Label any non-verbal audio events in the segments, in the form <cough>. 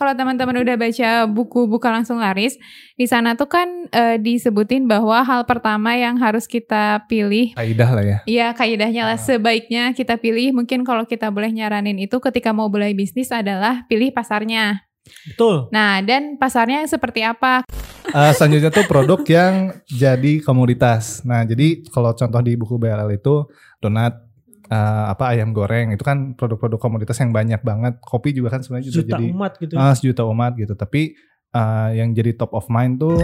kalau teman-teman udah baca buku buka langsung laris, di sana tuh kan eh, disebutin bahwa hal pertama yang harus kita pilih Kaidah lah ya. Iya kaidahnya lah Ah. sebaiknya kita pilih mungkin kalau kita boleh nyaranin itu ketika mau mulai bisnis adalah pilih pasarnya. Betul. Nah dan pasarnya seperti apa? Eh, selanjutnya tuh produk yang jadi komoditas. Nah, jadi kalau contoh di buku BLL itu donat eh, apa ayam goreng itu kan produk-produk komoditas yang banyak banget. Kopi juga kan sebenarnya juga Juta jadi umat gitu. ah, sejuta umat gitu. Tapi eh, yang jadi top of mind tuh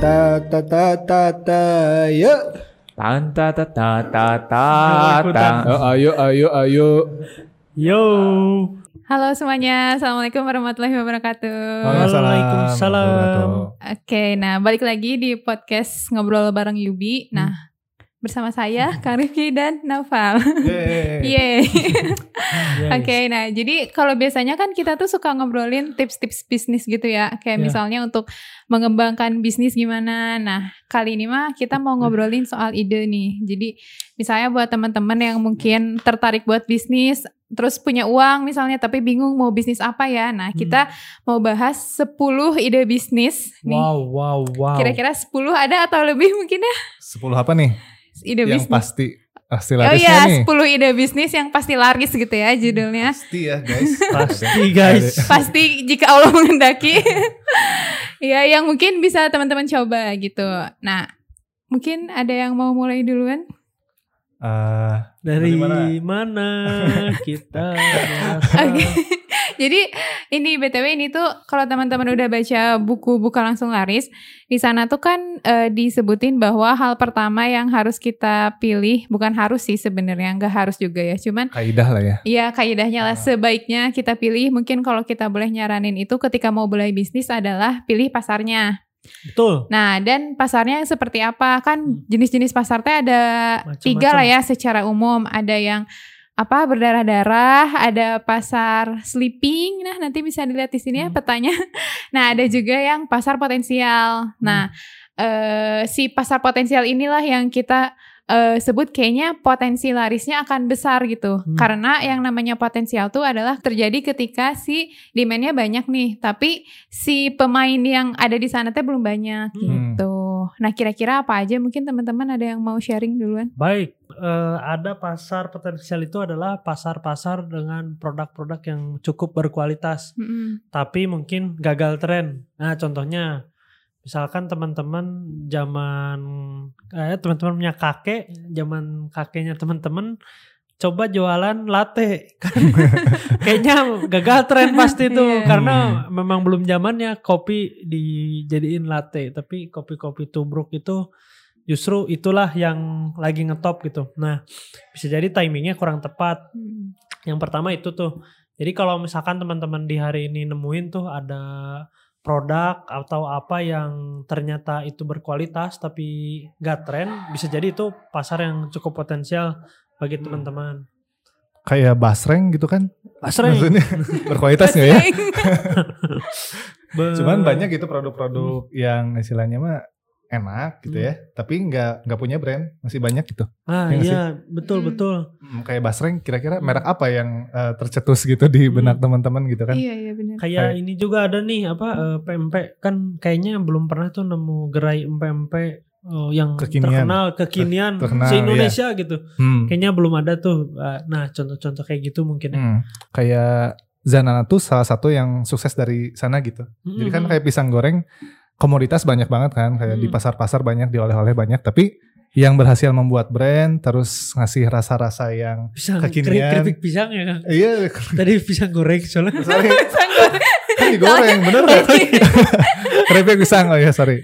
ta ta ta ta ta ya. Tanta ta ta ta ta ta. Oh, ayo ayo ayo. Yo. Halo semuanya, assalamualaikum warahmatullahi wabarakatuh. Waalaikumsalam. warahmatullahi Oke, nah balik lagi di podcast ngobrol bareng Yubi. Nah bersama saya Kang Rifki dan Naufal. Yeay. Oke, nah jadi kalau biasanya kan kita tuh suka ngobrolin tips-tips bisnis gitu ya, kayak Ya. misalnya untuk mengembangkan bisnis gimana. Nah kali ini mah kita mau ngobrolin soal ide nih. Jadi misalnya buat teman-teman yang mungkin tertarik buat bisnis, terus punya uang misalnya tapi bingung mau bisnis apa ya. Nah kita mau bahas 10 ide bisnis nih. Wow, wow, wow. Kira-kira 10 ada atau lebih mungkin ya 10 apa nih? Ide yang bisnis. pasti pasti Oh larisnya iya, nih. 10 ide bisnis yang pasti laris gitu ya judulnya. Pasti ya guys. <laughs> Pasti guys. pasti jika Allah menghendaki <laughs> ya yang mungkin bisa teman-teman coba gitu nah mungkin ada yang mau mulai duluan Eh, Dari Dari mana <laughs> kita Oke. Jadi ini btw ini tuh kalau teman-teman udah baca buku buka langsung laris di sana tuh kan eh, disebutin bahwa hal pertama yang harus kita pilih bukan harus sih sebenarnya nggak harus juga ya cuman kaidah lah ya. Iya kaidahnya lah Ah. sebaiknya kita pilih mungkin kalau kita boleh nyaranin itu ketika mau mulai bisnis adalah pilih pasarnya. Betul. Nah, dan pasarnya seperti apa? Kan jenis-jenis pasar teh ada Macam-macam. tiga lah ya secara umum. Ada yang apa berdarah-darah, ada pasar sleeping. Nah, nanti bisa dilihat di sini ya Hmm. petanya. <laughs> Nah, ada juga yang pasar potensial. Nah, eh, si pasar potensial inilah yang kita eh, sebut kayaknya potensi larisnya akan besar gitu. Hmm. Karena yang namanya potensial tuh adalah terjadi ketika si demandnya banyak nih, tapi si pemain yang ada di sana teh belum banyak Hmm. gitu. Nah kira-kira apa aja mungkin teman-teman ada yang mau sharing duluan? Baik, eh, ada pasar potensial itu adalah pasar-pasar dengan produk-produk yang cukup berkualitas, Mm-mm. tapi mungkin gagal tren. Nah, contohnya misalkan teman-teman zaman eh teman-teman punya kakek, zaman kakeknya teman-teman coba jualan latte <laughs> kan kayaknya gagal tren pasti itu Iya. karena memang belum zamannya kopi dijadiin latte tapi kopi-kopi tubruk itu justru itulah yang lagi ngetop gitu nah bisa jadi timingnya kurang tepat Mm. yang pertama itu tuh. Jadi kalau misalkan teman-teman di hari ini nemuin tuh ada produk atau apa yang ternyata itu berkualitas tapi gak tren, bisa jadi itu pasar yang cukup potensial bagi Hmm. teman-teman. Kayak basreng gitu kan? Basreng. Maksudnya <laughs> berkualitas nggak ya? <laughs> Cuman banyak gitu produk-produk yang istilahnya mah enak gitu ya, tapi nggak nggak punya brand, masih banyak gitu. Ah Iya nggak iya, betul Hmm. betul. Hmm, kayak basreng, kira-kira merek apa yang eh, tercetus gitu di benak teman-teman gitu kan? Iya iya benar. Kayak Kayak- ini juga ada nih apa eh, PMP kan kayaknya belum pernah tuh nemu gerai PMP eh, yang Kekinian. terkenal kekinian Terkenal, se Indonesia gitu. Hmm. Kayaknya belum ada tuh. Ah, Nah, contoh-contoh kayak gitu mungkin ya. Hmm. Kayak Zanana tuh salah satu yang sukses dari sana gitu. Jadi kan Mm-mm. kayak pisang goreng komoditas banyak banget kan, kayak di Hmm. pasar-pasar banyak, di oleh-oleh banyak, tapi yang berhasil membuat brand terus ngasih rasa-rasa yang pisang kekinian. keripik pisang ya Kang. iya <laughs> Tadi pisang goreng soalnya. sorry <laughs> kan digoreng bener Iya, <laughs> kan keripik pisang oh ya sorry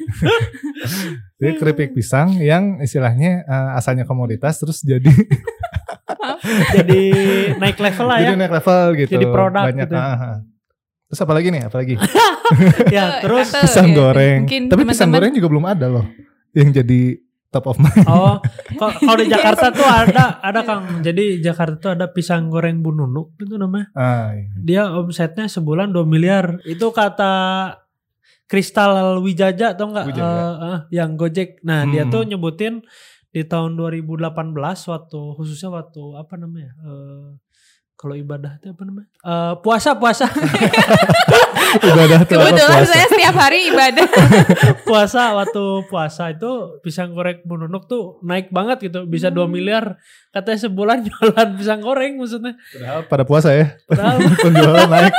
jadi keripik pisang yang istilahnya eh, asalnya komoditas terus jadi <laughs> Jadi naik level lah ya. jadi naik level gitu Jadi produk banyak gitu. ah, ah. terus apa lagi nih apa lagi <laughs> <laughs> ya, terus Kata, pisang ya, goreng tapi pisang teman-teman- goreng juga belum ada loh yang jadi top of mind oh, kalau di Jakarta tuh ada ada Kang. Jadi Jakarta tuh ada pisang goreng Bu Nunuk itu namanya. ah, iya. Dia omsetnya sebulan 2 miliar. Itu kata Kristal Wijaja atau enggak Wijaya. yang Gojek. Nah, dia Hmm. tuh nyebutin di tahun 2018 waktu khususnya waktu apa namanya? eh, kalau ibadah itu apa namanya? Eh, puasa puasa <laughs> Ibadah tuh apa Kebetulan puasa. saya setiap hari ibadah. <laughs> puasa waktu puasa itu pisang goreng bununuk tuh naik banget gitu bisa 2 miliar katanya sebulan <laughs> jualan pisang goreng maksudnya Padahal pada puasa ya. Padahal <laughs> Penjualan naik.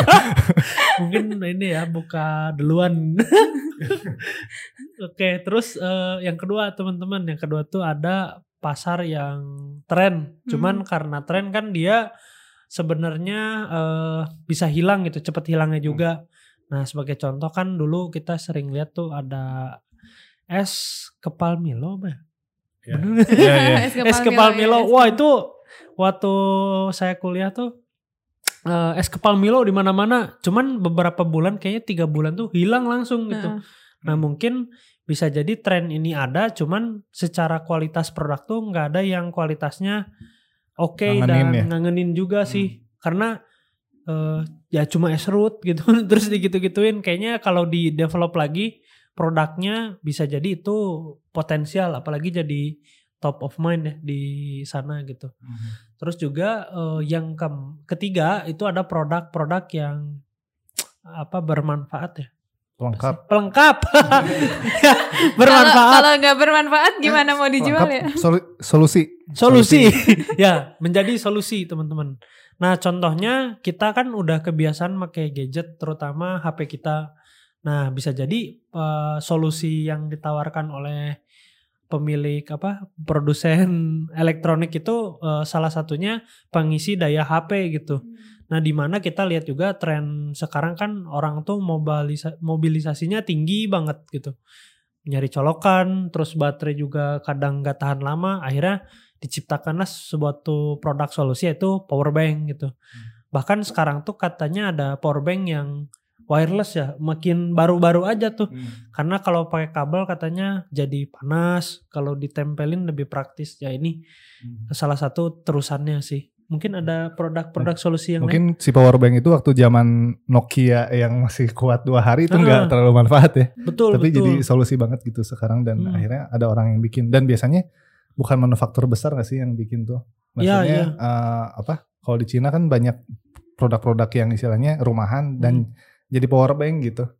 mungkin ini ya buka duluan oke terus eh, yang kedua teman-teman yang kedua tuh ada pasar yang tren cuman karena tren kan dia sebenarnya eh, bisa hilang gitu cepet hilangnya juga nah sebagai contoh kan dulu kita sering lihat tuh ada es kepal Milo ya? Bener. <laughs> Iya, iya. es kepal ya, Milo. es Wah itu waktu saya kuliah tuh eh, es kepal Milo di mana-mana. Cuman beberapa bulan kayaknya tiga bulan tuh hilang langsung gitu. Heeh. Nah mungkin bisa jadi tren ini ada, cuman secara kualitas produk tuh nggak ada yang kualitasnya oke Ngangenin dan ya? ngangenin juga sih. Karena eh, ya cuma es root gitu, <laughs> terus digitu-gituin. Kayaknya kalau di develop lagi produknya bisa jadi itu potensial, apalagi jadi top of mind ya di sana gitu. Terus juga eh, yang ke- ketiga itu ada produk-produk yang apa bermanfaat ya Lengkap. pelengkap <laughs> Kalau bermanfaat. Kalau nggak bermanfaat gimana mau dijual Lengkap. ya? Solu- solusi. solusi. <laughs> Ya menjadi solusi teman-teman. Nah contohnya kita kan udah kebiasaan pakai gadget terutama HP kita. Nah bisa jadi eh, solusi yang ditawarkan oleh pemilik apa produsen <laughs> elektronik itu eh, salah satunya pengisi daya HP gitu Nah, di mana kita lihat juga tren sekarang kan orang tuh mobilisa- mobilisasinya tinggi banget gitu. Nyari colokan, terus baterai juga kadang nggak tahan lama, akhirnya diciptakanlah suatu produk solusi yaitu power bank gitu. Bahkan sekarang tuh katanya ada power bank yang wireless ya, makin baru-baru aja tuh. Karena kalau pakai kabel katanya jadi panas, kalau ditempelin lebih praktis. Ya ini salah satu terusannya sih. Mungkin ada produk-produk solusi yang lain. Mungkin si power bank itu waktu zaman Nokia yang masih kuat dua hari itu Ah. nggak terlalu manfaat ya. Betul, Tapi betul. jadi solusi banget gitu sekarang dan Hmm. akhirnya ada orang yang bikin dan biasanya bukan manufaktur besar gak sih yang bikin tuh? Iya, Maksudnya iya. eh, apa? Kalau di Cina kan banyak produk-produk yang istilahnya rumahan dan Hmm. jadi power bank gitu.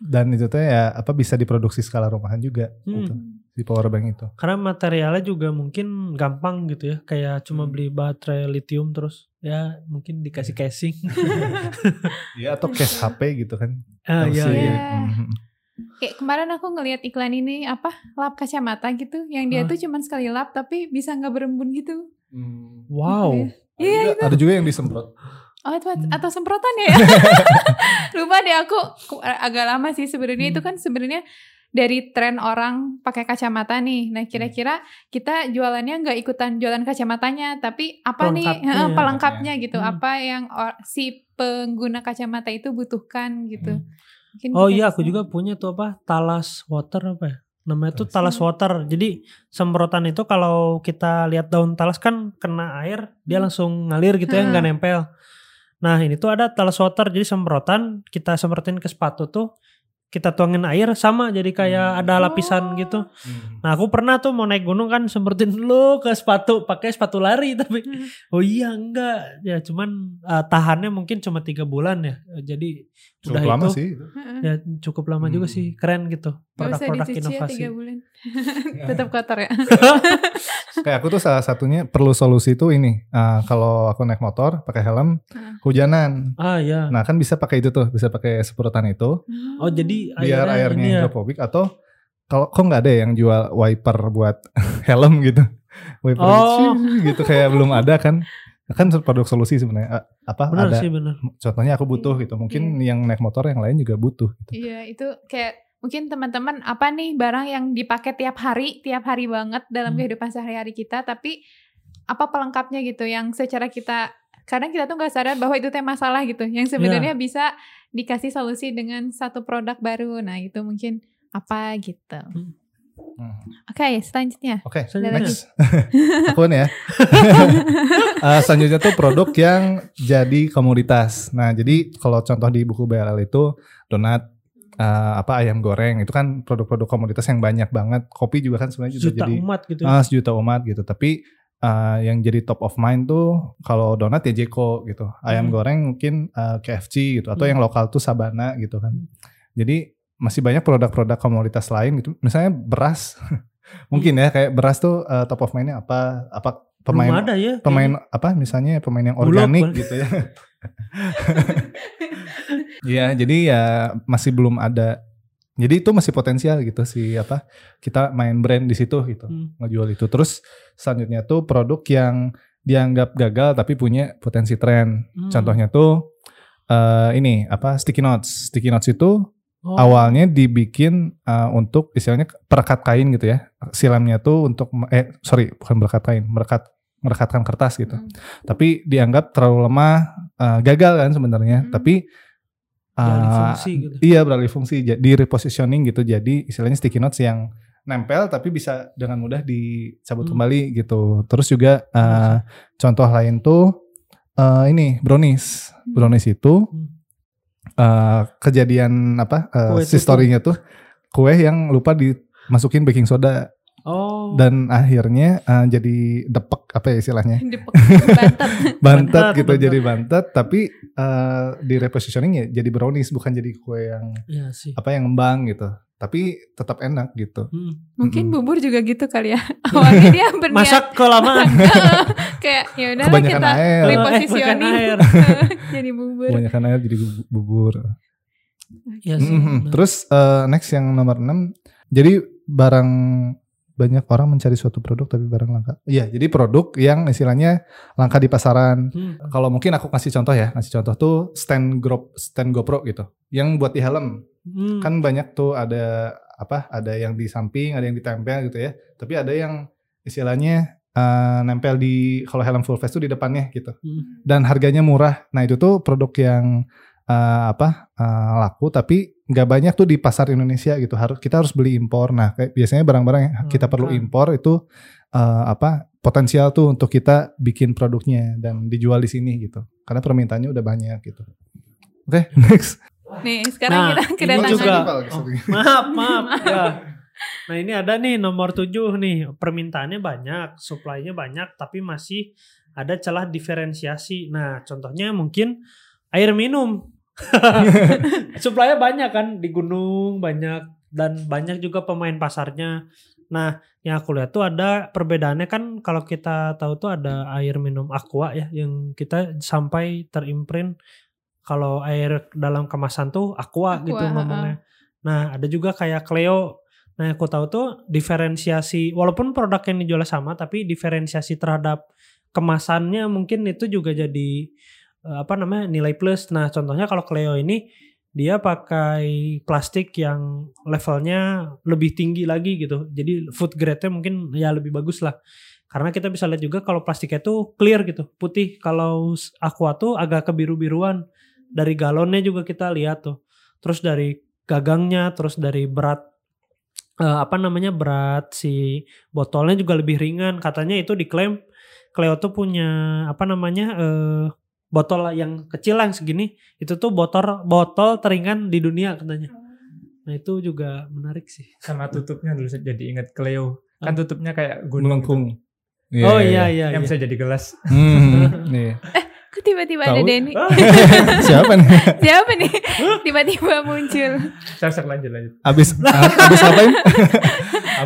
Dan itu tuh ya apa bisa diproduksi skala rumahan juga Hmm. gitu. Si power bank itu. Karena materialnya juga mungkin gampang gitu ya. Kayak cuma Hmm. beli baterai lithium terus ya mungkin dikasih casing. <laughs> Iya atau case <laughs> HP gitu kan. ah iya iya. iya. Mhm. Kayak kemarin aku ngelihat iklan ini apa lap kacamata gitu, yang dia Hah? tuh cuman sekali lap tapi bisa nggak berembun gitu. Wow. Iya. Ada Iya, juga- Ada juga yang disemprot. Oh, itu Hmm. atau semprotan ya? <laughs> Lupa deh aku ku- agak lama sih sebenarnya itu Hmm. kan sebenarnya dari tren orang pakai kacamata nih. Nah, kira-kira kita jualannya nggak ikutan jualan kacamatanya, tapi apa nih Pelengkapnya ya. pelengkapnya gitu, Hmm. apa yang si pengguna kacamata itu butuhkan gitu. Mungkin Oh kita iya aku juga punya tuh apa talas water apa ya? Namanya tuh Talas. water. Jadi semprotan itu kalau kita lihat daun talas kan kena air dia Hmm. langsung ngalir gitu ya Hmm. nggak nempel. Nah ini tuh ada talas water jadi semprotan kita semprotin ke sepatu tuh kita tuangin air sama jadi kayak Hmm. ada lapisan Oh. gitu. Nah aku pernah tuh mau naik gunung kan semprotin dulu ke sepatu pakai sepatu lari <laughs> tapi Hmm. oh iya enggak ya cuman uh, tahannya mungkin cuma tiga bulan ya jadi Cukup udah lama itu sih. Ya cukup lama juga Hmm. sih keren gitu produk-produk ya inovasi tiga bulan. <laughs> Tetap kotor ya. <laughs> Kayak aku tuh salah satunya perlu solusi tuh ini. Ah, kalau aku naik motor pakai helm, Heeh. hujanan. ah ya Nah kan bisa pakai itu tuh, bisa pakai semprotan itu, oh jadi biar akhirnya airnya ini ya. atau kalau kok nggak ada yang jual wiper buat <laughs> helm gitu, wiper Oh. gitu kayak belum ada kan? Kan produk solusi sebenarnya. Ah, Apa benar ada? sih benar Contohnya aku butuh gitu. Mungkin yang naik motor yang lain juga butuh. Gitu. Iya, itu kayak mungkin teman-teman apa nih barang yang dipakai tiap hari, tiap hari banget dalam Hmm. kehidupan sehari-hari kita, tapi apa pelengkapnya gitu yang secara kita kadang kita tuh nggak sadar bahwa itu teh masalah gitu, yang sebenarnya bisa dikasih solusi dengan satu produk baru. Nah, itu mungkin apa gitu. Hmm. Oke, selanjutnya. Oke, Selanjutnya. next. <laughs> aku ya. <laughs> Eh, selanjutnya tuh produk yang jadi komoditas. Nah, jadi kalau contoh di buku BLL itu donat, eh, apa ayam goreng itu kan produk-produk komoditas yang banyak banget. Kopi juga kan sebenarnya juga Juta jadi umat gitu. ah, sejuta umat gitu. Tapi eh, yang jadi top of mind tuh kalau donat ya Jeko gitu. Ayam Hmm. goreng mungkin eh, KFC gitu atau Hmm. yang lokal tuh Sabana gitu kan. Hmm. Jadi masih banyak produk-produk komoditas lain gitu. Misalnya beras. <laughs> mungkin ya kayak beras tuh eh, top of mindnya apa apa Belum pemain ada ya. pemain apa misalnya pemain yang Bulog, organik Bang. gitu ya. <laughs> Iya, jadi ya masih belum ada. Jadi itu masih potensial gitu sih apa kita main brand di situ gitu Hmm. ngejual itu. Terus selanjutnya tuh produk yang dianggap gagal tapi punya potensi tren. Hmm. Contohnya tuh eh, ini apa sticky notes. Sticky notes itu Oh. awalnya dibikin eh, untuk istilahnya perekat kain gitu ya. Silamnya tuh untuk eh sorry bukan perekat kain, merekat merekatkan kertas gitu. Hmm. Tapi dianggap terlalu lemah, eh, gagal kan sebenarnya. Hmm. Tapi Beralih eh, fungsi gitu. Iya beralih fungsi, ja- di repositioning gitu. Jadi istilahnya sticky notes yang nempel tapi bisa dengan mudah dicabut Hmm. kembali gitu. Terus juga eh, contoh lain tuh eh, ini brownies. Hmm. Brownies itu Hmm. Eh, kejadian apa? eh, Kue si story-nya tuh kue yang lupa dimasukin baking soda Oh. dan akhirnya eh, jadi depek apa ya istilahnya <laughs> Dipek- bantet. <laughs> bantet Bantet, gitu bantet. jadi bantet tapi eh, di repositioning ya jadi brownies bukan jadi kue yang Iya sih. apa yang ngembang gitu tapi tetap enak gitu Hmm. Mungkin Mm-mm. bubur juga gitu kali ya. <laughs> Awalnya dia berniat Masak kelamaan. <laughs> kayak ya udah kita air. repositioning Eh, air. <laughs> jadi bubur. kebanyakan air jadi bu- bubur Iya sih. Mhm. benar. terus eh, next yang nomor 6 jadi barang banyak orang mencari suatu produk tapi barang langka iya jadi produk yang istilahnya langka di pasaran Hmm. kalau mungkin aku kasih contoh ya kasih contoh tuh stand GoPro stand GoPro gitu yang buat di helm Hmm. kan banyak tuh ada apa ada yang di samping ada yang ditempel gitu ya. Tapi ada yang istilahnya eh, nempel di kalau helm full face tuh di depannya gitu. Hmm. dan harganya murah. Nah itu tuh produk yang eh, apa eh, laku tapi nggak banyak tuh di pasar Indonesia gitu. Harus kita harus beli impor. Nah kayak biasanya barang-barang yang kita Hmm, perlu impor itu eh, apa potensial tuh untuk kita bikin produknya dan dijual di sini gitu. Karena permintaannya udah banyak gitu. Oke <laughs> next Nih, sekarang Nah, kita kedatangan juga. Oh, maaf, maaf. <laughs> ya. Nah ini ada nih nomor 7 nih. Permintaannya banyak, supply-nya banyak, tapi masih ada celah diferensiasi. Nah contohnya mungkin air minum. <laughs> supply-nya banyak kan di gunung banyak dan banyak juga pemain pasarnya. Nah yang aku lihat tuh ada perbedaannya kan kalau kita tahu tuh ada air minum aqua ya yang kita sampai terimprint kalau air dalam kemasan tuh aqua, Aqua, gitu ngomongnya. Nah, ada juga kayak Cleo. Nah, aku tahu tuh diferensiasi walaupun produk yang dijual sama tapi diferensiasi terhadap kemasannya mungkin itu juga jadi eh, apa namanya nilai plus. Nah, contohnya kalau Cleo ini dia pakai plastik yang levelnya lebih tinggi lagi gitu. Jadi food grade-nya mungkin ya lebih bagus lah. Karena kita bisa lihat juga kalau plastiknya tuh clear gitu, putih. Kalau aqua tuh agak kebiru-biruan. Dari galonnya juga kita lihat tuh. Terus dari gagangnya, terus dari berat eh, apa namanya berat si botolnya juga lebih ringan. Katanya itu diklaim Cleo tuh punya apa namanya eh, botol yang kecil yang segini itu tuh botol botol teringan di dunia katanya. Nah itu juga menarik sih. Sama tutupnya dulu saya jadi ingat Cleo. Kan tutupnya kayak gunung. melengkung oh iya iya. Yang iya. bisa jadi gelas. Hmm, <laughs> iya. Kok tiba-tiba ada? Denny? <laughs> siapa nih Siapa nih? Tiba-tiba muncul. Saya lanjut lanjut. abis abis ngapain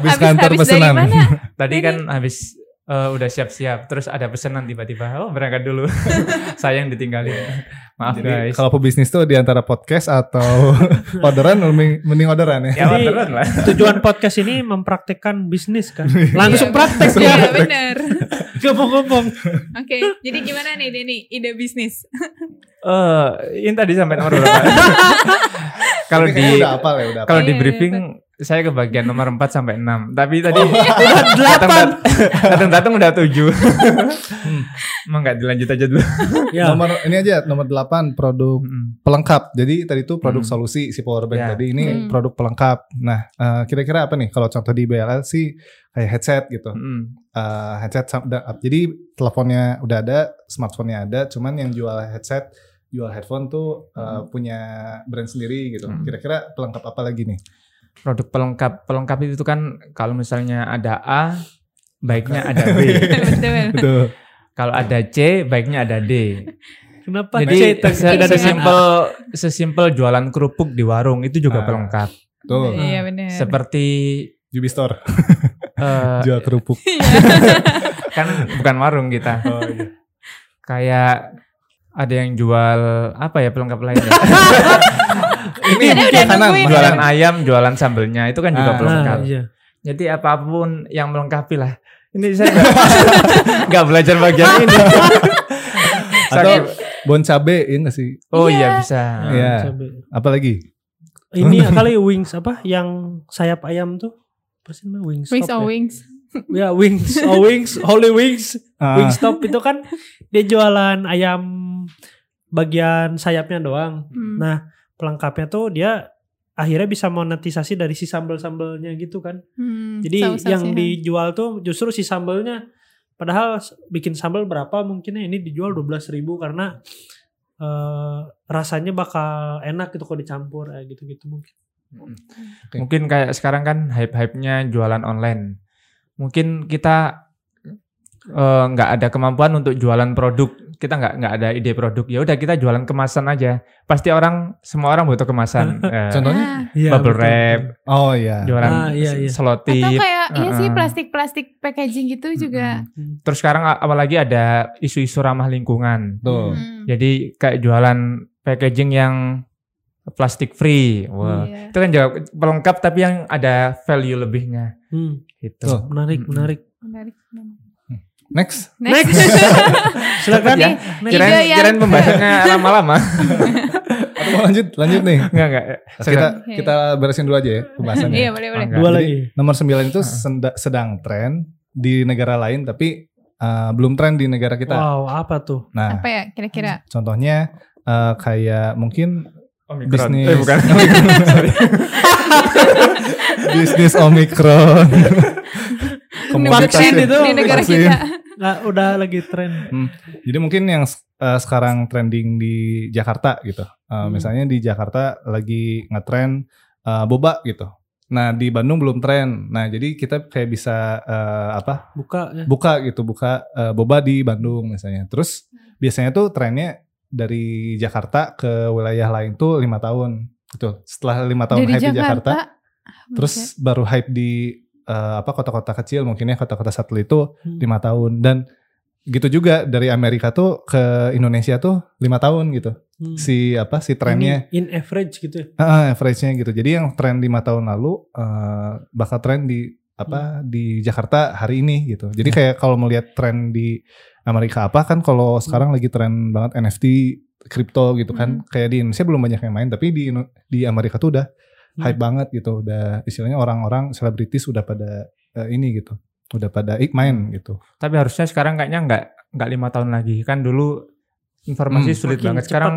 abis kantor habis dari pesanan? <laughs> Tadi kan habis eh, udah siap-siap, terus ada pesanan tiba-tiba, oh berangkat dulu. <laughs> Sayang ditinggalin. Maaf Jadi guys. kalau pebisnis tuh di antara podcast atau orderan mending, orderan ya. ya Jadi- orderan lah. Tujuan podcast ini mempraktikkan bisnis kan. Langsung Iya, praktek Iya ya. Ngomong-ngomong. Oke, jadi gimana nih Denny? Ide bisnis? Eh, ini tadi sampai nomor berapa? <laughs> kalau di ya, udah apal. kalau di Iya, briefing saya ke bagian nomor 4 sampai 6. Tapi tadi Oh. Udah delapan. datang-datang udah 7. Emang nggak dilanjut aja dulu. <laughs> Ya. Nomor ini aja nomor 8 produk Mm. pelengkap. Jadi tadi itu produk Hmm. solusi si power bank Ya. tadi ini Hmm. produk pelengkap. Nah, eh, kira-kira apa nih kalau contoh di BLL sih kayak headset gitu. Mm. Eh, headset jadi teleponnya udah ada, smartphone-nya ada, cuman yang jual headset jual headphone tuh uh, punya brand sendiri gitu. Hmm. Kira-kira pelengkap apa lagi nih? Produk pelengkap pelengkap itu kan kalau misalnya ada A, baiknya <laughs> ada B. Betul. Betul. kalau ada C, baiknya ada D. Kenapa Jadi C tidak ada sesimpel sesimpel jualan kerupuk di warung itu juga Ah. pelengkap. Tuh. Iya benar. Seperti Jubi Store <laughs> eh, jual kerupuk. <laughs> kan bukan warung kita. Oh, iya. Kayak ada yang jual apa ya pelengkap lainnya? <laughs> Ini udah nungguin. jualan ayam, jualan sambelnya itu kan juga Ah. pelengkap. Nah, iya. Jadi apa pun yang melengkapi lah. Ini saya nggak- <laughs> belajar bagian ini. <laughs> Atau bon cabe ini nggak sih? oh Iya. iya bisa. Iya. Cabe. Apa lagi? Ini kali wings apa yang sayap ayam tuh? Apa sih namanya wings? Wings on ya? wings. <laughs> Ya wings, oh wings, holy wings, Ah, Wingstop itu kan dia jualan ayam bagian sayapnya doang. Hmm. Nah pelengkapnya tuh dia akhirnya bisa monetisasi dari si sambel-sambelnya gitu kan. Hmm, Jadi saus-sausnya. yang dijual tuh justru si sambelnya. Padahal bikin sambal berapa mungkinnya ini dijual 12.000 ribu karena eh, rasanya bakal enak gitu kalau dicampur kayak gitu-gitu mungkin. Mungkin kayak sekarang kan hype-hype-nya jualan online. Mungkin kita eh, nggak ada kemampuan untuk jualan produk. Kita nggak nggak ada ide produk. Ya udah kita jualan kemasan aja. Pasti orang semua orang butuh kemasan. <laughs> Eh, Contohnya? Ah, Iya, bubble betul, wrap, Oh iya. jualan Ah, iya, iya. selotip. atau kayak iya sih uh-uh. plastik-plastik packaging gitu juga. Hmm. Terus sekarang apalagi ada isu-isu ramah lingkungan. Tuh. Hmm. Jadi kayak jualan packaging yang plastik free. Wah, Iya. itu kan juga pelengkap tapi yang ada value lebihnya Hmm, gitu. Tuh. menarik, Mm-mm. menarik. Menarik. Next. Next. <laughs> Silakan ya. Kirain, yang- kirain pembahasannya <laughs> lama-lama. Atau mau lanjut? Lanjut nih. Enggak, enggak. Kita Oke. kita beresin dulu aja ya pembahasannya. Iya boleh boleh. Dua Jadi, lagi. Nomor 9 itu senda- sedang tren di negara lain tapi uh, belum tren di negara kita. Wow, apa tuh? Nah, Apa ya kira-kira? contohnya uh, kayak mungkin Omikron. bisnis Eh, bukan. <laughs> Bisnis <laughs> Omikron. <laughs> Vaksin ya. itu. Di negara Vaksin. kita. Nggak, udah lagi tren. Jadi mungkin yang uh, sekarang trending di Jakarta gitu. Uh, Hmm. Misalnya di Jakarta lagi ngetren uh, boba gitu. Nah di Bandung belum tren. Nah jadi kita kayak bisa uh, apa Buka ya. buka gitu buka uh, boba di Bandung misalnya. Terus biasanya tuh trennya dari Jakarta ke wilayah lain tuh lima tahun. Gitu. Setelah lima tahun Dari hype di Jakarta, Jakarta. terus baru hype di uh, apa kota-kota kecil mungkin ya kota-kota satelit itu Hmm. lima tahun. Dan gitu juga dari Amerika tuh ke Indonesia tuh lima tahun gitu. Hmm. si apa si trennya. Ini in average gitu ah, average-nya gitu. Jadi yang tren lima tahun lalu eh, bakal tren di apa di Jakarta hari ini gitu. Jadi kayak kalau melihat tren di Amerika apa kan kalau sekarang lagi tren banget NFT kripto gitu kan kayak di Indonesia belum banyak yang main tapi di di Amerika tuh udah Hmm. hype banget gitu udah istilahnya orang-orang selebritis udah pada eh, ini gitu udah pada ik main gitu Tapi harusnya sekarang kayaknya enggak enggak lima tahun lagi. Kan dulu informasi Hmm. sulit Makin banget. Sekarang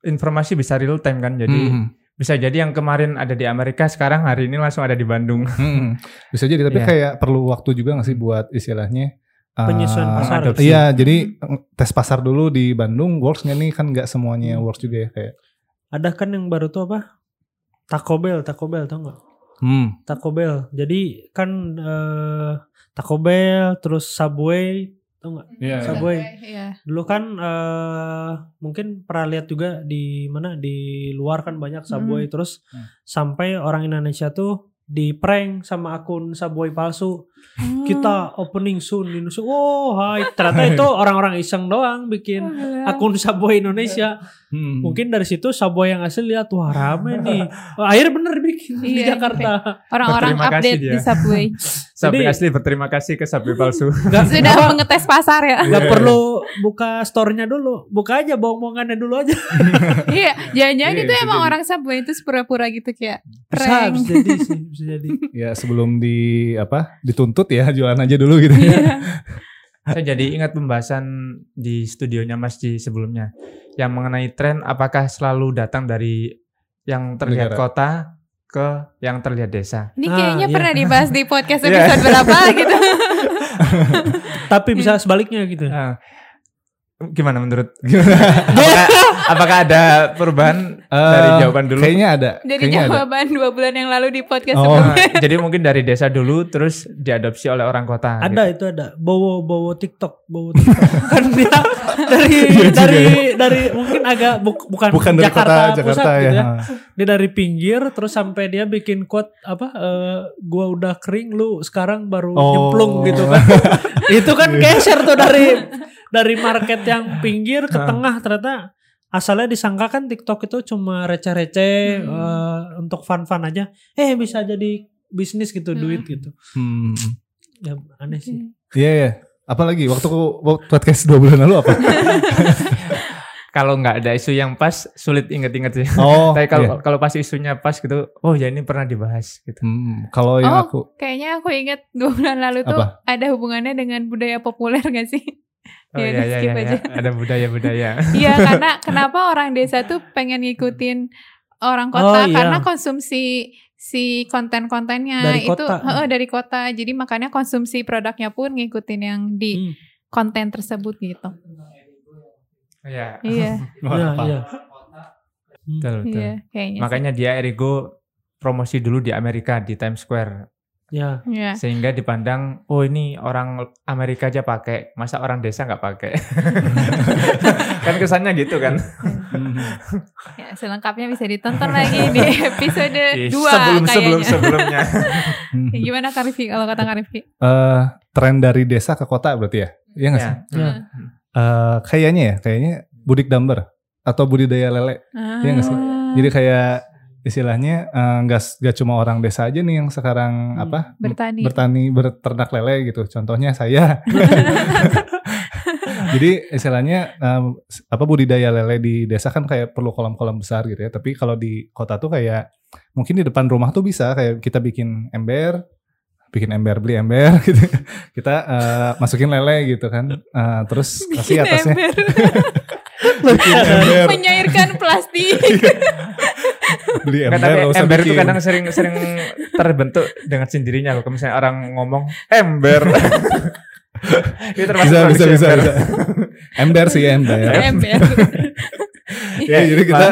informasi bisa real time kan. Jadi Hmm. bisa jadi yang kemarin ada di Amerika sekarang hari ini langsung ada di Bandung. Hmm, bisa jadi tapi Iya. <laughs> kayak perlu waktu juga nggak sih buat istilahnya uh, Penyesuaian pasar. adopsi. Iya, jadi eh, tes pasar dulu di Bandung works nggak nih kan nggak semuanya Hmm. works juga ya kayak. Ada kan yang baru tuh apa? Taco Bell, Taco Bell tau nggak? Hmm. Taco Bell. Jadi kan eh, Taco Bell, terus Subway, tau nggak? Iya. Subway. Iya. Dulu kan eh, mungkin pernah lihat juga di mana di luar kan banyak Subway terus Hmm. sampai orang Indonesia tuh di prank sama akun Subway palsu. Hmm. Kita opening soon di Indonesia. Oh, hai. Ternyata itu <laughs> orang-orang iseng doang bikin akun Subway Indonesia. Hmm. Mungkin dari situ Subway yang asli lihat wah rame <laughs> nih. Wah, akhirnya bener bikin di Iya, Jakarta. Orang-orang Berterima kasih update dia. di subway. <laughs> Subway Jadi- asli berterima kasih ke Subway palsu. Gak, Sudah mengetes pasar ya. Gak perlu buka store-nya dulu. Buka aja bohong-bohongannya dulu aja. iya, jangan-jangan Iya, itu bisa emang jadi. orang subway itu pura-pura gitu kayak Bisa, prank. bisa jadi sih. Bisa jadi. Ya sebelum di apa dituntut ya jualan aja dulu gitu. Iya. <laughs> Saya jadi ingat pembahasan di studionya Mas di sebelumnya yang mengenai tren apakah selalu datang dari yang terlihat Negara. kota ke yang terlihat desa. Ini Ah, kayaknya iya. pernah dibahas di podcast <laughs> Iya. episode berapa gitu. <laughs> Tapi bisa sebaliknya gitu. Nah, gimana menurut <laughs> apakah, apakah ada perubahan dari Eh, jawaban dulu? Kayaknya ada. Dari kayaknya ada. jawaban dua bulan yang lalu di podcast Oh. sebelumnya. <laughs> Jadi mungkin dari desa dulu terus diadopsi oleh orang kota. Ada gitu. itu ada. Bowo bowo TikTok, bowo TikTok. <laughs> kan dia dari Iya juga dari dari mungkin agak buk- bukan, Bukan dari Jakarta, kota pusat Jakarta gitu ya. ya. Dia dari pinggir terus sampai dia bikin quote apa eh, gua udah kering lu sekarang baru Oh. nyemplung gitu kan. itu kan geser tuh dari dari market yang <laughs> pinggir ke tengah ternyata asalnya disangka kan TikTok itu cuma receh-receh eh, untuk fun-fun aja. Eh bisa jadi bisnis gitu Hmm. duit gitu. Hmm. Ya aneh sih. Iya ya. Apalagi waktu podcast dua bulan lalu apa? <laughs> Kalau nggak ada isu yang pas sulit inget-inget sih. Oh, <laughs> Tapi kalau iya. kalau pas isunya pas gitu, oh ya ini pernah dibahas gitu. Hmm, kalau yang Oh. aku Kayaknya aku ingat dua bulan lalu tuh Apa? ada hubungannya dengan budaya populer gak sih? Oh Ya iya iya skip iya, aja. iya. ada budaya-budaya. <laughs> Iya karena kenapa orang desa tuh pengen ngikutin orang kota Oh, iya. karena konsumsi si konten-kontennya Dari itu kota. heeh, dari kota. Jadi makanya konsumsi produknya pun ngikutin yang di Hmm. konten tersebut gitu. Iya. Iya, <laughs> Iya, apa? iya. Betul betul. iya kayaknya. sih. Makanya dia Erigo promosi dulu di Amerika di Times Square Ya. Iya. sehingga dipandang oh ini orang Amerika aja pakai masa orang desa nggak pakai <laughs> kan kesannya gitu kan. Ya, selengkapnya bisa ditonton lagi di episode Di 2 sebelum kayaknya. sebelum sebelumnya. Ya, <laughs> Gimana Kak Rifki kalau kata Kak Rifki? Eh, tren dari desa ke kota berarti ya? Iya nggak sih? ya. Ya. Eh, kayaknya ya, kayaknya budik damber atau budidaya lele. Iya nggak sih? Jadi kayak istilahnya eh, nggak nggak cuma orang desa aja nih yang sekarang Hmm. apa bertani. bertani berternak lele gitu. Contohnya saya. <laughs> Jadi istilahnya em, apa budidaya lele di desa kan kayak perlu kolam-kolam besar gitu ya. Tapi kalau di kota tuh kayak mungkin di depan rumah tuh bisa kayak kita bikin ember, bikin ember beli ember <laughs> gitu. Kita eh, masukin lele gitu kan. Eh, terus kasih atasnya <laughs> bikin ember, Menyairkan plastik. Beli ember, tapi nggak usah ember itu kadang sering-sering terbentuk dengan sendirinya loh. Kalau misalnya orang ngomong ember, <laughs> itu bisa bisa bisa, ember. bisa. ember sih ember. <laughs> Ember. Ya, jadi kita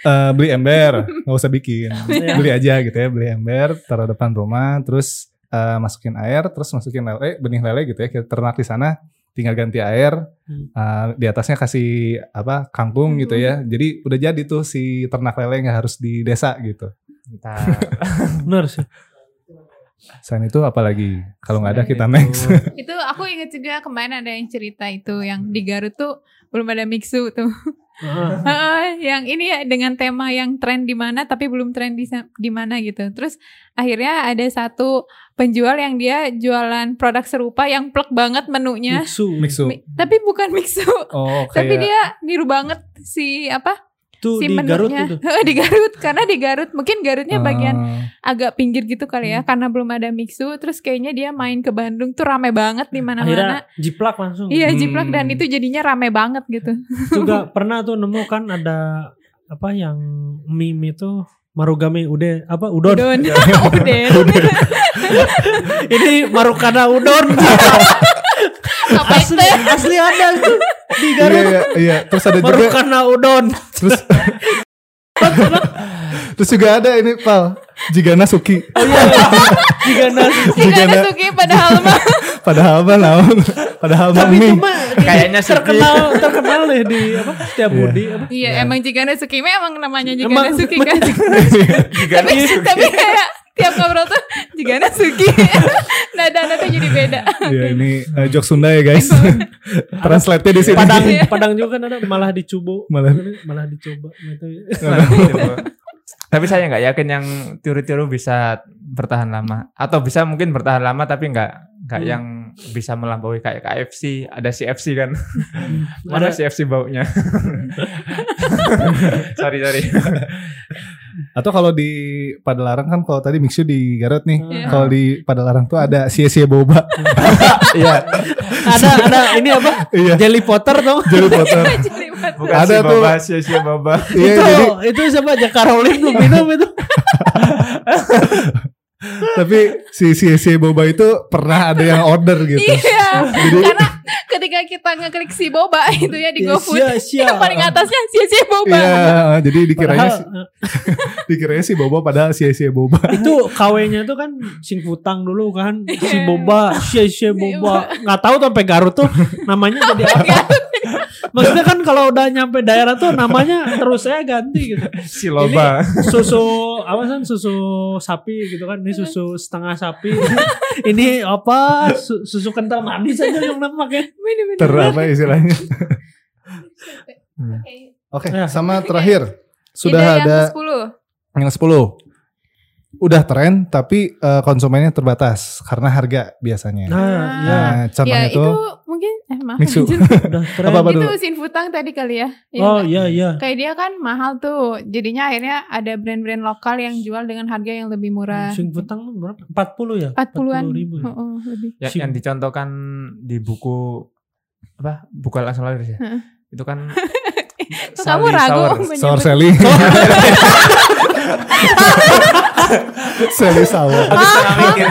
eh, beli ember, nggak usah bikin, <laughs> Iya. beli aja gitu ya, beli ember, taruh depan rumah, terus eh, masukin air, terus masukin lele, benih lele gitu ya, kita ternak di sana, tinggal ganti air, Hmm. eh, di atasnya kasih apa kangkung gitu ya, jadi udah jadi tuh si ternak lele nggak harus di desa gitu. <laughs> Benar sih. Selain itu apalagi kalau nggak ada kita itu- next. <laughs> itu aku inget juga kemarin ada yang cerita itu yang di Garut tuh belum ada mixu tuh. Yang ini ya dengan tema yang tren di mana tapi belum tren di di mana gitu. Terus akhirnya ada satu penjual yang dia jualan produk serupa yang plek banget menunya. Mixu. Mixu. Mi- tapi bukan mixu. Oh Tapi kayak dia niru banget si apa? Tuh si di Garut menunya. itu. Heeh, <laughs> di Garut karena di Garut mungkin Garutnya bagian eh, agak pinggir gitu kali Hmm. ya karena belum ada mixu terus kayaknya dia main ke Bandung tuh rame banget di mana-mana. Jiplak langsung. Iya Hmm. jiplak dan itu jadinya rame banget gitu. Juga <laughs> pernah tuh nemu kan ada apa yang meme itu Marugame ude apa udon. Udon. <laughs> Udon. Ini Marukana udon. Apa itu? asli asli ada di iya, Garut. iya, iya. Terus ada juga Marukana udon. terus terus juga ada ini pal Jigana Suki Oh iya. Jika nasi. Jika ada Jika suki padahal mah <laughs> padahal mah naon padahal mah Tapi itu mah Kayaknya Suki. terkenal terkenal deh di apa setiap Iya. budi apa. Iya emang jika ada suki mah emang namanya Emang- ada suki emang- kan. Jika tapi tapi kayak tiap ngobrol tuh ada suki. <laughs> Nada nada jadi beda. ya ini eh, jok Sunda ya guys <laughs> translate-nya di sini Padang. <laughs> Padang juga kan ada malah dicoba. Malah- malah dicoba. Tapi saya nggak yakin yang tiru-tiru bisa bertahan lama atau bisa mungkin bertahan lama tapi nggak nggak Hmm. yang bisa melampaui kayak KFC ada CFC kan Ada mana CFC baunya sorry sorry atau kalau di Padalarang kan kalau tadi Mixu di Garut nih Iya. kalau di Padalarang tuh ada sia-sia boba <laughs> iya ada ada ini apa? iya Jelly Potter tuh. jadi <laughs> Potter bukan Ada si tuh. baba sia-sia baba <laughs> iya itu jadi itu siapa aja Caroline belum minum itu. tapi si sia-sia boba itu pernah ada yang order gitu Iya. jadi Karena ketika kita ngeklik si boba <laughs> itu ya di Ya, GoFood. Yang paling atasnya sia-sia boba. Iya, jadi dikiranya Padahal, si, <laughs> dikiranya si Boba padahal sia-sia Boba. <laughs> itu KW-nya tuh kan sing futang dulu kan si boba sia sia boba nggak tahu tuh sampai Garut tuh namanya jadi apa maksudnya kan kalau udah nyampe daerah tuh namanya terus saya ganti gitu Si loba. susu apa kan susu sapi gitu kan ini susu setengah sapi ini apa su- susu kental manis aja yang namanya Bener-bener. Ter apa istilahnya? <laughs> Oke, Ya. sama terakhir sudah ada yang ke-10. Yang 10. Udah tren tapi eh, konsumennya terbatas karena harga biasanya. nah ya Nah, contohnya Ya itu tuh mungkin eh maaf Mixu. <laughs> udah Apa-apa itu dulu? Sinfutang tadi kali ya. Iya oh iya iya Kayak dia kan mahal tuh. Jadinya akhirnya ada brand-brand lokal yang jual dengan harga yang lebih murah. sing futang berapa 40 ya 40-an. 40 ribu ya? Oh, oh, lebih. Ya, yang dicontohkan di buku apa? Buku langsung laris ya. Heeh. Itu kan <laughs> Kok kamu Sally ragu Sour. Sour Sally. <laughs> Sally Sour. Aku setengah <laughs> mikir.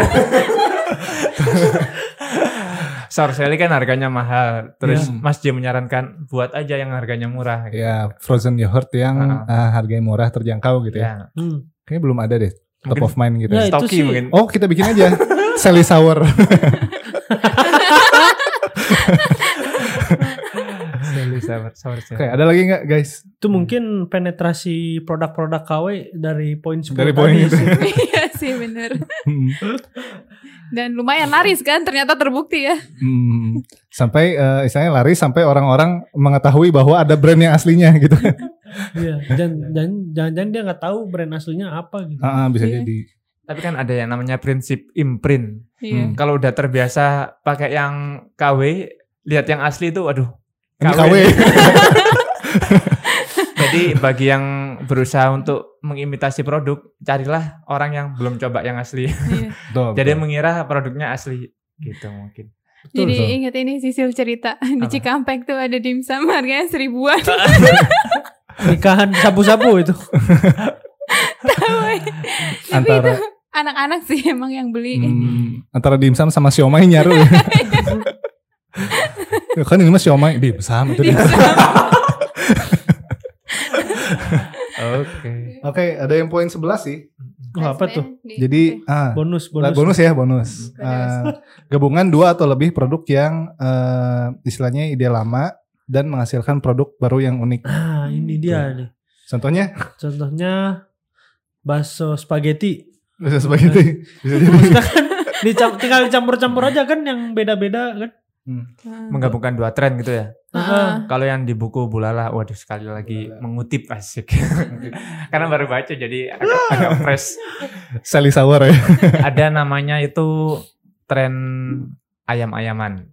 Sour Sally kan harganya mahal. Terus Iya. Mas J menyarankan buat aja yang harganya murah. Gitu. Ya, frozen yogurt yang Ah. eh, harganya murah terjangkau gitu ya. Ya. Hmm. Kayaknya belum ada deh. Top Mungkin- of mind gitu. Ya, Stocky mungkin. Oh, kita bikin aja Sally Sour. <laughs> Sally. Oke, ada lagi nggak guys? Itu mungkin penetrasi produk-produk KW dari poin 10 Dari poin itu. <laughs> Iya sih bener. Hmm. Dan lumayan laris kan ternyata terbukti ya. Hmm. Sampai eh, istilahnya lari sampai orang-orang mengetahui bahwa ada brand yang aslinya gitu. Iya, dan dan jangan-jangan dia nggak tahu brand aslinya apa gitu. Ah, ah, bisa Iya. jadi. Tapi kan ada yang namanya prinsip imprint. Iya. Hmm. Kalau udah terbiasa pakai yang KW, lihat yang asli itu, aduh. Ini KW. <laughs> Jadi bagi yang berusaha untuk mengimitasi produk, carilah orang yang belum coba yang asli. Iya. <laughs> Betul, Jadi betul. mengira produknya asli gitu mungkin. Jadi betul. ingat ini Sisil cerita <laughs> di Apa? Cikampek tuh ada dimsum harganya seribuan. Nikahan sapu-sapu itu. Tapi Antara- itu anak-anak sih emang yang beli. Hmm, antara dimsum sama siomay nyaru ya. Ya kan ini mah siomay dimsum itu. Oke. Oke, ada yang poin 11 sih. Oh, apa tuh? Di- Jadi ah Bonus, bonus, bonus. bonus ya bonus. Eh, gabungan dua atau lebih produk yang eh, istilahnya ide lama dan menghasilkan produk baru yang unik. Ah, ini dia nih. Contohnya Contohnya bakso spaghetti. bisa spaghetti. <laughs> Bisa jadi. Kan dicam- tinggal dicampur-campur aja kan yang beda-beda kan. Ah. Menggabungkan dua tren gitu ya. Kalau yang di buku Bulala, waduh sekali lagi mengutip asik. <laughs> Karena baru baca jadi agak, agak fresh. Sally Sour ya. <laughs> Ada namanya itu tren ayam-ayaman.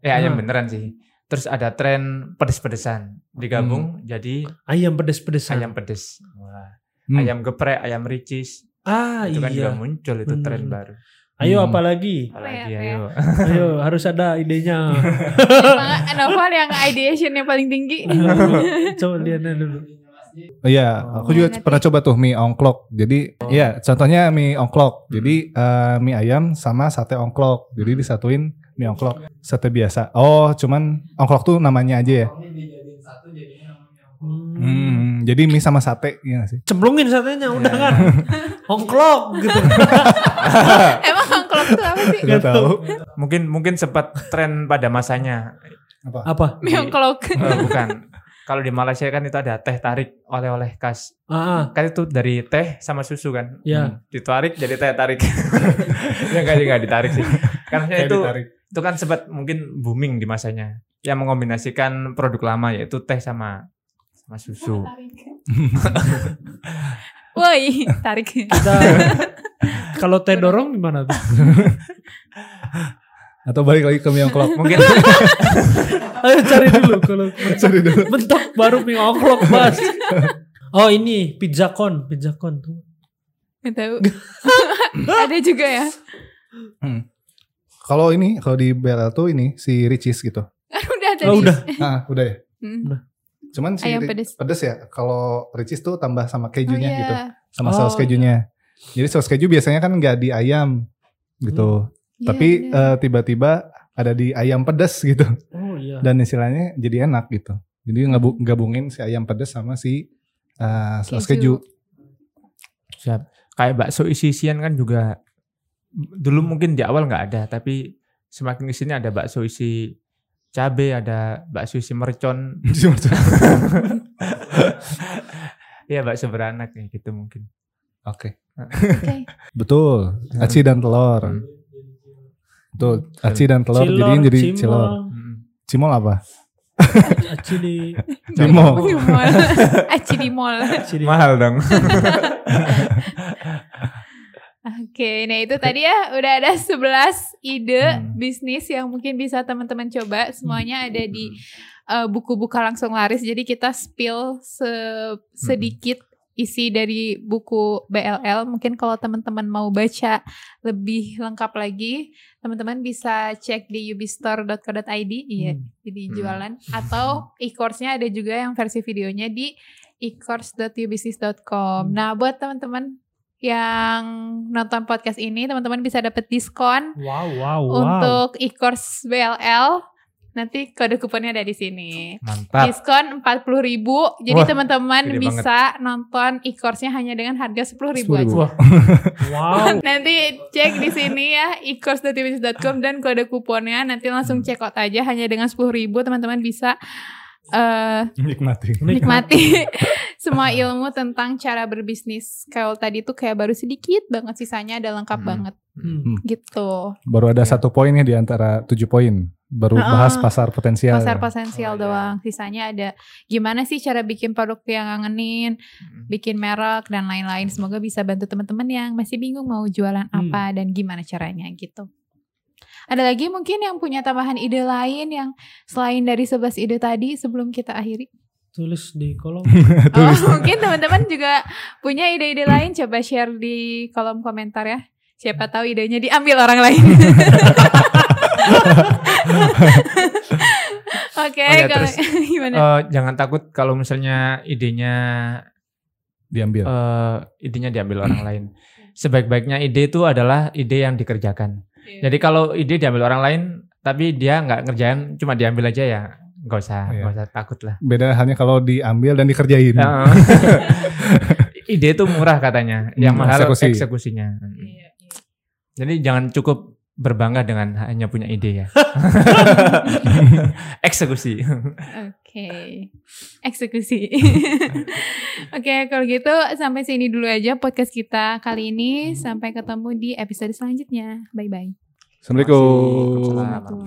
Eh ayam Hmm. beneran sih. Terus ada tren pedes-pedesan. Digabung jadi Ayam pedes-pedesan. ayam pedes. Wah. Hmm. Ayam geprek, ayam ricis. Ah, itu kan juga iya. muncul itu tren Bener. baru. Ayo Hmm. apalagi? Apalagi Apa ya, ayo. Ayo harus ada idenya. <laughs> Noval yang ideationnya paling tinggi. Coba lihat dulu. Oh Iya, aku juga Nanti. pernah coba tuh mie ongklok. Jadi, ya contohnya mie ongklok. Jadi eh, mie ayam sama sate ongklok. Jadi disatuin mie ongklok, sate biasa. Oh, cuman ongklok tuh namanya aja ya. Hmm. Hmm, jadi mie sama sate, iya gak sih? Cemplungin satenya udah Iya. kan. <laughs> Ongklok gitu. <laughs> Emang angklok itu apa sih? Gak tahu. Mungkin mungkin sempat tren pada masanya. Apa? Mie ongklok. <laughs> Eh, bukan. Kalau di Malaysia kan itu ada teh tarik oleh-oleh khas. Ah, ah. Kan itu dari teh sama susu kan. Ya. Ditarik jadi teh tarik. ya enggak enggak ditarik sih. Karena Kayak itu ditarik. itu kan sempat mungkin booming di masanya. Yang mengombinasikan produk lama yaitu teh sama sama susu. <laughs> Woi, tarik. Kita <laughs> kalau teh dorong gimana tuh? <laughs> Atau balik lagi ke mie ongklok. Mungkin Ayo cari dulu kalau Cari dulu. bentuk baru mie ongklok mas. Oh ini pizza con, pizza con tuh. Gak tahu. Ada juga ya. Kalau ini, kalau di BLL tuh ini si Ricis gitu. udah tadi. Oh udah. Ah, udah ya. Hmm. Cuman si Ayam pedes. pedes ya. Kalau Ricis tuh tambah sama Oh, kejunya iya. gitu. Sama Oh, saus kejunya. Jadi saus keju biasanya kan nggak di ayam gitu. Iya, Tapi bener. eh, tiba-tiba ada di ayam pedas gitu. Oh iya. Dan istilahnya jadi enak gitu. Jadi gabungin si ayam pedas sama si uh, saus Keju. keju. Siap. Kayak bakso isi-isian kan juga dulu mungkin di awal nggak ada, tapi semakin ke sini ada bakso isi cabe, ada bakso isi mercon. <laughs> <laughs> Iya bakso beranak ya gitu mungkin. Oke. Oke. <laughs> Betul. Aci dan telur. Betul. Aci dan telur Cilor, jadiin jadi cimol, cilor. Cimol apa? Aci di Cimol. Aci di mall. Mahal dong. Oke, nah itu tadi ya udah ada 11 ide Hmm. bisnis yang mungkin bisa teman-teman coba. Semuanya ada di uh, buku buka langsung laris. Jadi kita spill se- sedikit isi dari buku BLL. Mungkin kalau teman-teman mau baca lebih lengkap lagi, teman-teman bisa cek di ubistore.co.id. Iya, jadi jualan. Atau e-course-nya ada juga yang versi videonya di e-course.ubisnis.com. Nah, buat teman-teman yang nonton podcast ini, teman-teman bisa dapat diskon Wow, wow, wow. untuk e-course BLL. Nanti kode kuponnya ada di sini. Mantap. Diskon 40.000 ribu. Jadi teman-teman bisa nonton e-course-nya hanya dengan harga 10.000 ribu 10.000. aja. <laughs> Wow. Nanti cek di sini ya e-course.tbs.com dan kode kuponnya nanti langsung check out aja hanya dengan 10.000 ribu teman-teman bisa eh Nikmati. nikmati <laughs> <laughs> semua ilmu tentang cara berbisnis. Kalau tadi tuh kayak baru sedikit banget sisanya ada lengkap Hmm. banget Hmm. gitu. Baru ada satu poin ya di antara tujuh poin. Baru Heeh. bahas pasar potensial. Pasar potensial Oh, iya. doang. Sisanya ada gimana sih cara bikin produk yang ngangenin, Hmm. bikin merek dan lain-lain. Semoga bisa bantu teman-teman yang masih bingung mau jualan Hmm. apa dan gimana caranya gitu. Ada lagi mungkin yang punya tambahan ide lain yang selain dari 11 ide tadi sebelum kita akhiri? Tulis di kolom. <laughs> Oh, mungkin teman-teman juga punya ide-ide lain coba share di kolom komentar ya. Siapa tahu idenya diambil orang lain. <laughs> <laughs> Oke, Oh ya, kalau terus, gimana? Eh, jangan takut kalau misalnya idenya Diambil. eh, idenya diambil orang lain. Sebaik-baiknya ide itu adalah ide yang dikerjakan. Iya. Jadi kalau ide diambil orang lain, tapi dia nggak ngerjain, cuma diambil aja ya, nggak usah, Iya. nggak usah takut lah. Beda halnya kalau diambil dan dikerjain. Ya. <laughs> ide itu murah katanya, yang Hmm, mahal eksekusi. eksekusinya. Iya, iya. Jadi jangan cukup berbangga dengan hanya punya ide ya. <laughs> Eksekusi. Oke, okay. <laughs> eksekusi. <laughs> Oke, okay, kalau gitu sampai sini dulu aja podcast kita kali ini. Hmm. Sampai ketemu di episode selanjutnya. Bye bye. Assalamualaikum. Assalamualaikum.